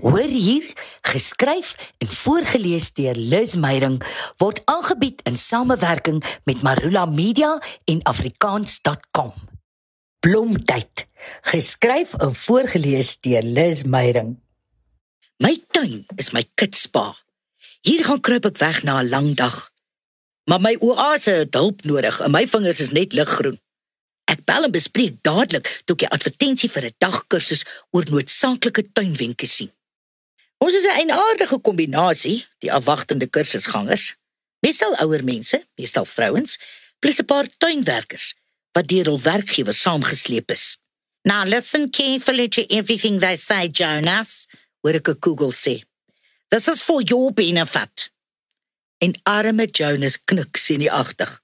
Hoor hier, geskryf en voorgeles deur Liz Meyerink word aangebied in samewerking met Marula Media en afrikaans.com. Blomtyd, geskryf en voorgeles deur Liz Meyerink. My tuin is my kitspa. Hier gaan kruip ek weg na 'n lang dag. Maar my oase het hulp nodig en my vingers is net liggroen. Ek bel en bespreek dadelik toe ek 'n advertensie vir 'n dagkursus oor noodsaaklike tuinwenke sien. Ons is 'n eienaardige kombinasie, die afwagtende kursusgangers. Meestal ouer mense, meestal vrouens, plus 'n paar tuinwerkers wat deur hul werkgewer saamgesleep is. Now listen carefully to everything they say, Jonas, hoor ek Google sê. This is for your benefit. En arme Jonas knik sinieagtig.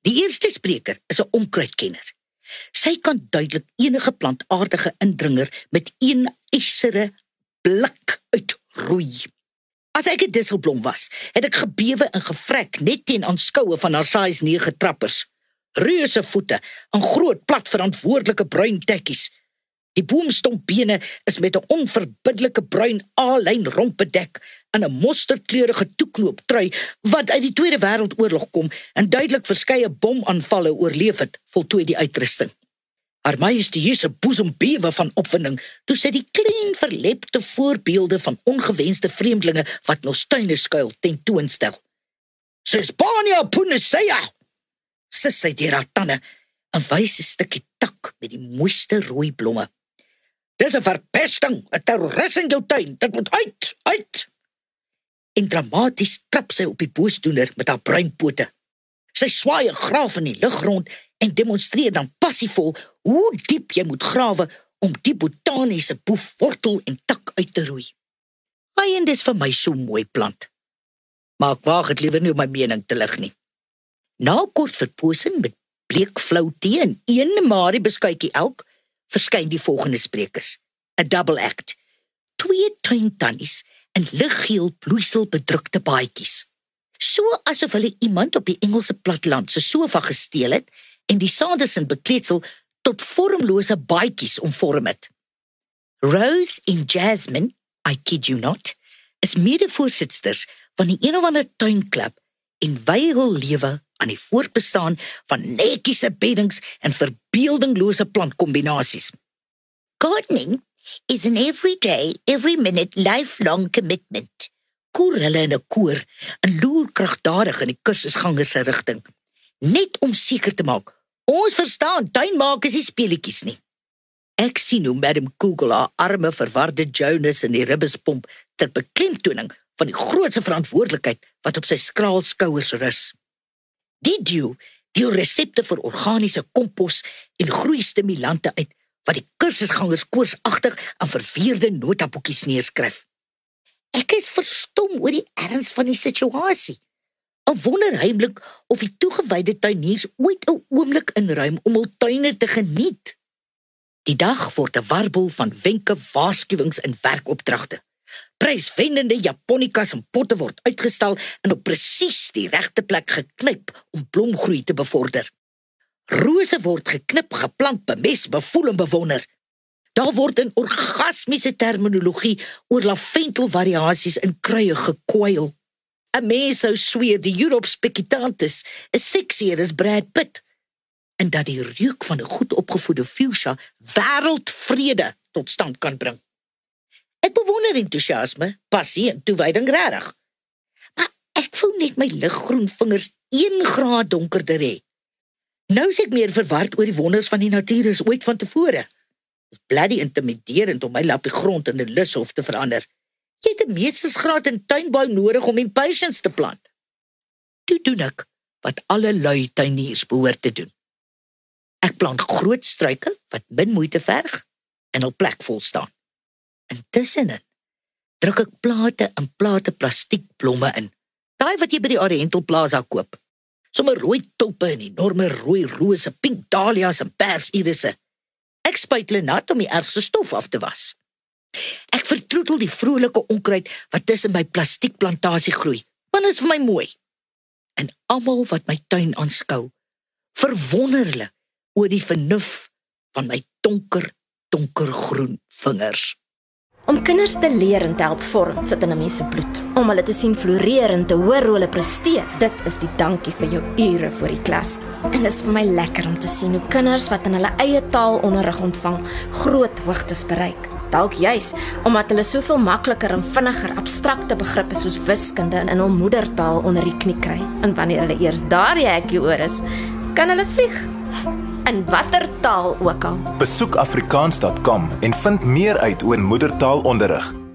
Die eerste spreker is 'n onkruidkenner. Sy kan duidelik enige plantaardige indringer met een ysere blik uitroei. As ek 'n disselblom was, het ek gebewe en gevrek net teen aanskoue van haar size 9 trappers. Reuse voete en groot plat verantwoordelike bruin tekkies. Die boomstompbene is met 'n onverbiddelike bruin A-lyn romp bedek en 'n mosterdkleurige toeknoop trui wat uit die Tweede Wêreldoorlog kom en duidelik verskeie bomaanvalle oorleef het, voltooi die uitrusting. Haar majesteuse boesem bewe van opwinding toe sy die klein verlepte voorbeelde van ongewenste vreemdelinge wat nog tuine skuil tentoonstel. Sesbania puneseya. Sis sy deur haar tande 'n wyse stukkie tak met die mooiste rooi blomme. Dis 'n verpesting, 'n terroris in jou tuin. Dit moet uit, uit. En dramaties trap sy op die boosdoener met haar bruin pote. Sy swaai 'n graaf in die lug rond en demonstreer dan passievol hoe diep jy moet grawe om die botaniese boef wortel en tak uit te roei. Hy en dis vir my so mooi plant. Maar ek waag dit liewer nie om my mening te lig nie. Na kort verposing met bleekflou tee en een Marie beskuitjie elk, verskyn die volgende sprekers. 'n Double act. Twee tuintannies en liggeel bloeisel bedrukte baadjies. So asof hulle iemand op die Engelse platteland se sofa gesteel het en die Sanderson bekleedsel tot vormlose baadjies omvorm het. Rose en Jasmine, I kid you not, is mede-voorsitters van die een of ander tuinklub en wy hul lewe aan die voortbestaan van netjiese beddings en verbeeldinglose plantkombinasies. Gardening is an everyday, every minute lifelong commitment. Koor hulle in 'n koor en loer kragtadig in die kursusgangers se rigting, net om seker te maak Ons verstaan, tuinmaak is nie speletjies nie. Ek sien hoe Madam Google haar arme verwarde Jonas in die ribbespomp ter beklemtoning van die grootse verantwoordelikheid wat op sy skraal skouers rus. Die dew, die resepte vir organiese kompos en groeistimulante uit wat die kursusgangers koorsagtig aan verveerde notaboekies neerskryf. Ek is verstom oor die erns van die situasie. Ek wonder heimlik of die toegewyde tuiniers ooit 'n oomblik inruim om hul tuine te geniet. Die dag word 'n warbel van wenke, waarskuwings en werkopdragte. Pryswennende japonikas en potte word uitgestal en op presies die regte plek geknyp om blomgroei te bevorder. Rose word geknip, geplant, bemes, bevoel en bewonder. Daar word in orgasmiese terminologie oor laventelvariasies in kruie gekwyl. 'n mens sou sweer die Europe Spectatus is seksier as Brad Pitt en dat die reuk van 'n goed opgevoede fuchsia wêreldvrede tot stand kan bring. Ek bewonder entoesiasme, passie en toewyding regtig. Maar ek voel net my liggroen vingers 1 graad donkerder hê. Nou sê ek meer verward oor die wonders van die natuur as ooit vantevore. Dit is bloody intimiderend om my lappie grond in 'n lushof te verander. Jy het 'n meestersgraad in tuinbou nodig om impatiens te plant. Toe doen ek wat alle lui tuiniers behoort te doen. Ek plant groot struike wat min moeite verg en op plek vol staan. Intussen druk ek plate en plate plastiek blomme in. Daai wat jy by die Oriental Plaza koop. Sommige rooi tulpe en enorme rooi rose, pink dahlias en pers irisse. Ek spuit hulle nat om die ergste stof af te was. Ek vertroetel die vrolike onkruid wat tussen my plastiekplantasie groei. Want dit is vir my mooi. En almal wat my tuin aanskou, verwonder hulle oor die vernuf van my donker, donkergroen vingers. Om kinders te leer en te help vorm sit in 'n mens se bloed. Om hulle te sien floreer en te hoor hoe hulle presteer, dit is die dankie vir jou ure vir die klas. En dit is vir my lekker om te sien hoe kinders wat in hulle eie taal onderrig ontvang, groot hoogtes bereik. Dalk juis omdat hulle soveel makliker en vinniger abstrakte begrippe soos wiskunde in hul moedertaal onder die knie kry. En wanneer hulle eers daar die hekkie oor is, kan hulle vlieg in watter taal ook al. Besoek afrikaans.com en vind meer uit oor moedertaalonderrig.